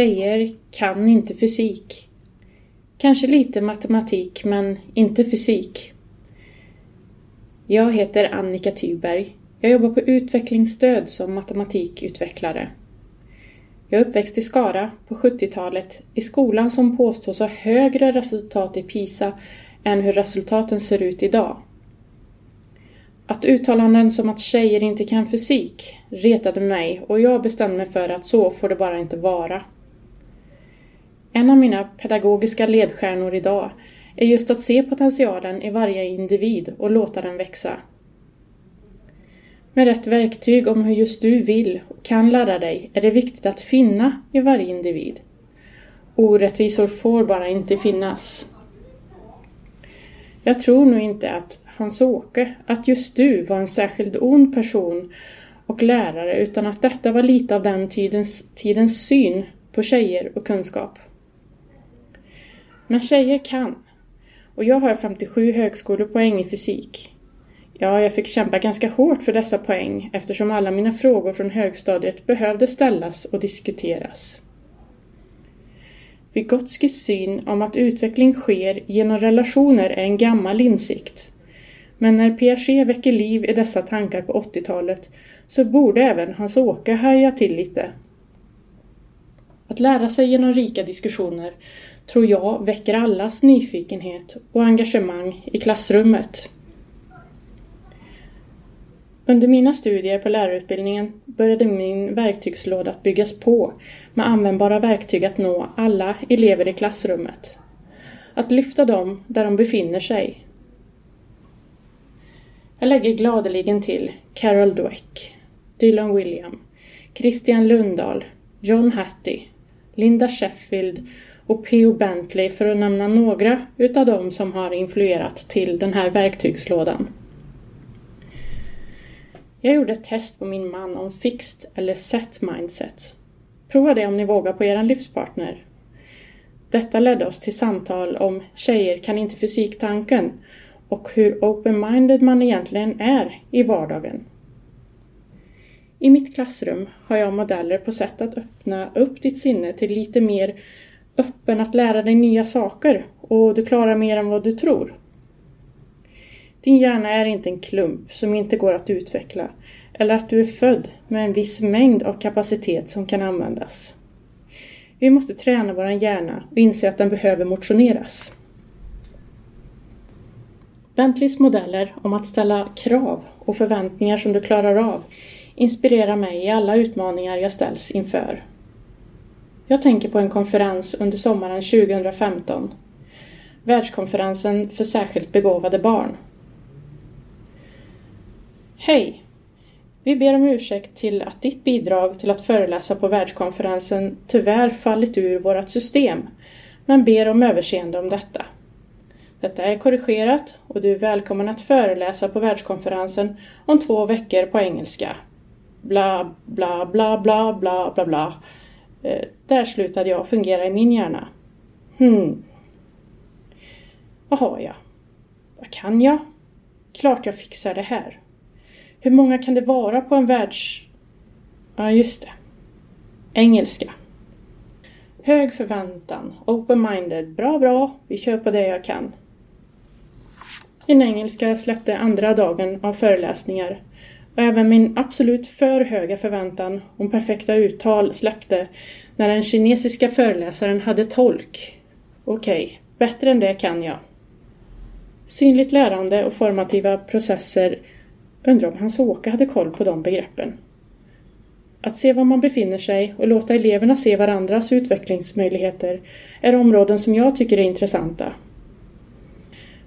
Tjejer kan inte fysik. Kanske lite matematik, men inte fysik. Jag heter Annika Thyberg. Jag jobbar på utvecklingsstöd som matematikutvecklare. Jag är uppväxt i Skara på 70-talet i skolan som påstås ha högre resultat i PISA än hur resultaten ser ut idag. Att uttalanden som att tjejer inte kan fysik retade mig och jag bestämde mig för att så får det bara inte vara. En av mina pedagogiska ledstjärnor idag är just att se potentialen i varje individ och låta den växa. Med rätt verktyg om hur just du vill och kan lära dig är det viktigt att finna i varje individ. Orättvisor får bara inte finnas. Jag tror nog inte att Hans-Åke, att just du var en särskilt ond person och lärare utan att detta var lite av den tidens, tidens syn på tjejer och kunskap. Men tjejer kan. Och jag har 57 högskolepoäng i fysik. Ja, jag fick kämpa ganska hårt för dessa poäng eftersom alla mina frågor från högstadiet behövde ställas och diskuteras. Vygotskis syn om att utveckling sker genom relationer är en gammal insikt. Men när Piaget väcker liv i dessa tankar på 80-talet så borde även Hans-Åke haja till lite. Att lära sig genom rika diskussioner tror jag väcker allas nyfikenhet och engagemang i klassrummet. Under mina studier på lärarutbildningen började min verktygslåda att byggas på med användbara verktyg att nå alla elever i klassrummet. Att lyfta dem där de befinner sig. Jag lägger gladeligen till Carol Dweck, Dylan William, Christian Lundahl, John Hattie, Linda Sheffield och P.O. Bentley för att nämna några utav dem som har influerat till den här verktygslådan. Jag gjorde ett test på min man om fixed eller set mindset. Prova det om ni vågar på er livspartner. Detta ledde oss till samtal om tjejer kan inte fysiktanken och hur open-minded man egentligen är i vardagen. I mitt klassrum har jag modeller på sätt att öppna upp ditt sinne till lite mer öppen att lära dig nya saker och du klarar mer än vad du tror. Din hjärna är inte en klump som inte går att utveckla eller att du är född med en viss mängd av kapacitet som kan användas. Vi måste träna vår hjärna och inse att den behöver motioneras. Bentleys modeller om att ställa krav och förväntningar som du klarar av inspirerar mig i alla utmaningar jag ställs inför. Jag tänker på en konferens under sommaren 2015. Världskonferensen för särskilt begåvade barn. Hej! Vi ber om ursäkt till att ditt bidrag till att föreläsa på världskonferensen tyvärr fallit ur vårt system, men ber om överseende om detta. Detta är korrigerat och du är välkommen att föreläsa på världskonferensen om två veckor på engelska. Bla, bla, bla, bla, bla, bla, bla. Eh, där slutade jag fungera i min hjärna. Hmm. Vad har jag? Vad kan jag? Klart jag fixar det här. Hur många kan det vara på en världs... Ja, just det. Engelska. Hög förväntan, open-minded, bra bra, vi kör på det jag kan. Min engelska släppte andra dagen av föreläsningar och även min absolut för höga förväntan om perfekta uttal släppte när den kinesiska föreläsaren hade tolk. Okej, okay, bättre än det kan jag. Synligt lärande och formativa processer undrar om Hans-Åke hade koll på de begreppen. Att se var man befinner sig och låta eleverna se varandras utvecklingsmöjligheter är områden som jag tycker är intressanta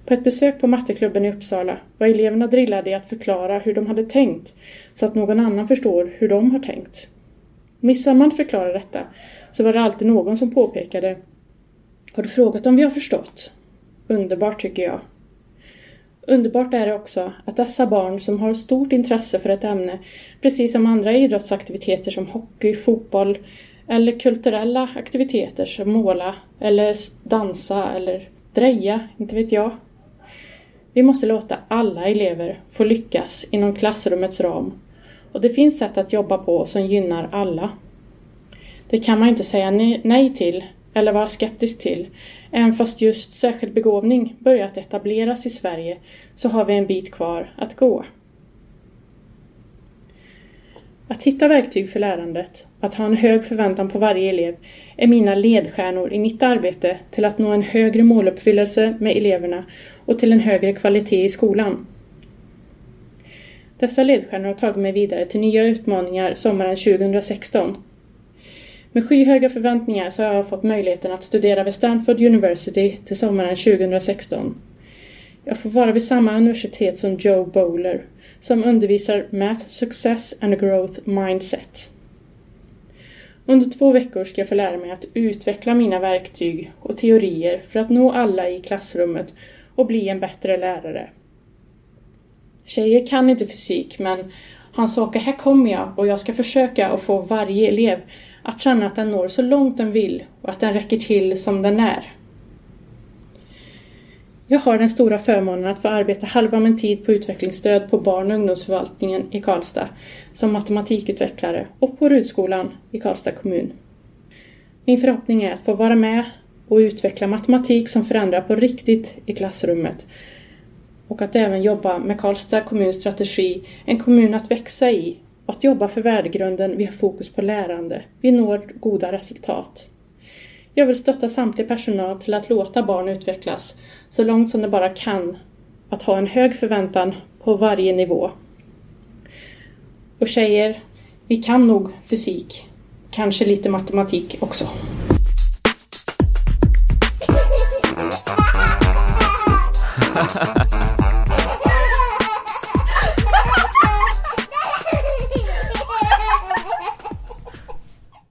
på ett besök på matteklubben i Uppsala var eleverna drillade i att förklara hur de hade tänkt så att någon annan förstår hur de har tänkt. Missar man förklara detta så var det alltid någon som påpekade Har du frågat om vi har förstått? Underbart tycker jag. Underbart är det också att dessa barn som har stort intresse för ett ämne, precis som andra idrottsaktiviteter som hockey, fotboll eller kulturella aktiviteter som måla eller dansa eller dreja, inte vet jag, vi måste låta alla elever få lyckas inom klassrummets ram och det finns sätt att jobba på som gynnar alla. Det kan man inte säga nej till eller vara skeptisk till. Även fast just särskild begåvning börjat etableras i Sverige så har vi en bit kvar att gå. Att hitta verktyg för lärandet och att ha en hög förväntan på varje elev är mina ledstjärnor i mitt arbete till att nå en högre måluppfyllelse med eleverna och till en högre kvalitet i skolan. Dessa ledstjärnor har tagit mig vidare till nya utmaningar sommaren 2016. Med skyhöga förväntningar så har jag fått möjligheten att studera vid Stanford University till sommaren 2016. Jag får vara vid samma universitet som Joe Bowler som undervisar Math Success and Growth Mindset. Under två veckor ska jag få lära mig att utveckla mina verktyg och teorier för att nå alla i klassrummet och bli en bättre lärare. Tjejer kan inte fysik men han sa att här kommer jag och jag ska försöka att få varje elev att känna att den når så långt den vill och att den räcker till som den är. Jag har den stora förmånen att få arbeta halva min tid på utvecklingsstöd på barn och ungdomsförvaltningen i Karlstad som matematikutvecklare och på Rudskolan i Karlstad kommun. Min förhoppning är att få vara med och utveckla matematik som förändrar på riktigt i klassrummet och att även jobba med Karlstad kommuns strategi, en kommun att växa i och att jobba för värdegrunden, vi har fokus på lärande, vi når goda resultat. Jag vill stötta samtlig personal till att låta barn utvecklas så långt som det bara kan, att ha en hög förväntan på varje nivå. Och tjejer, vi kan nog fysik, kanske lite matematik också.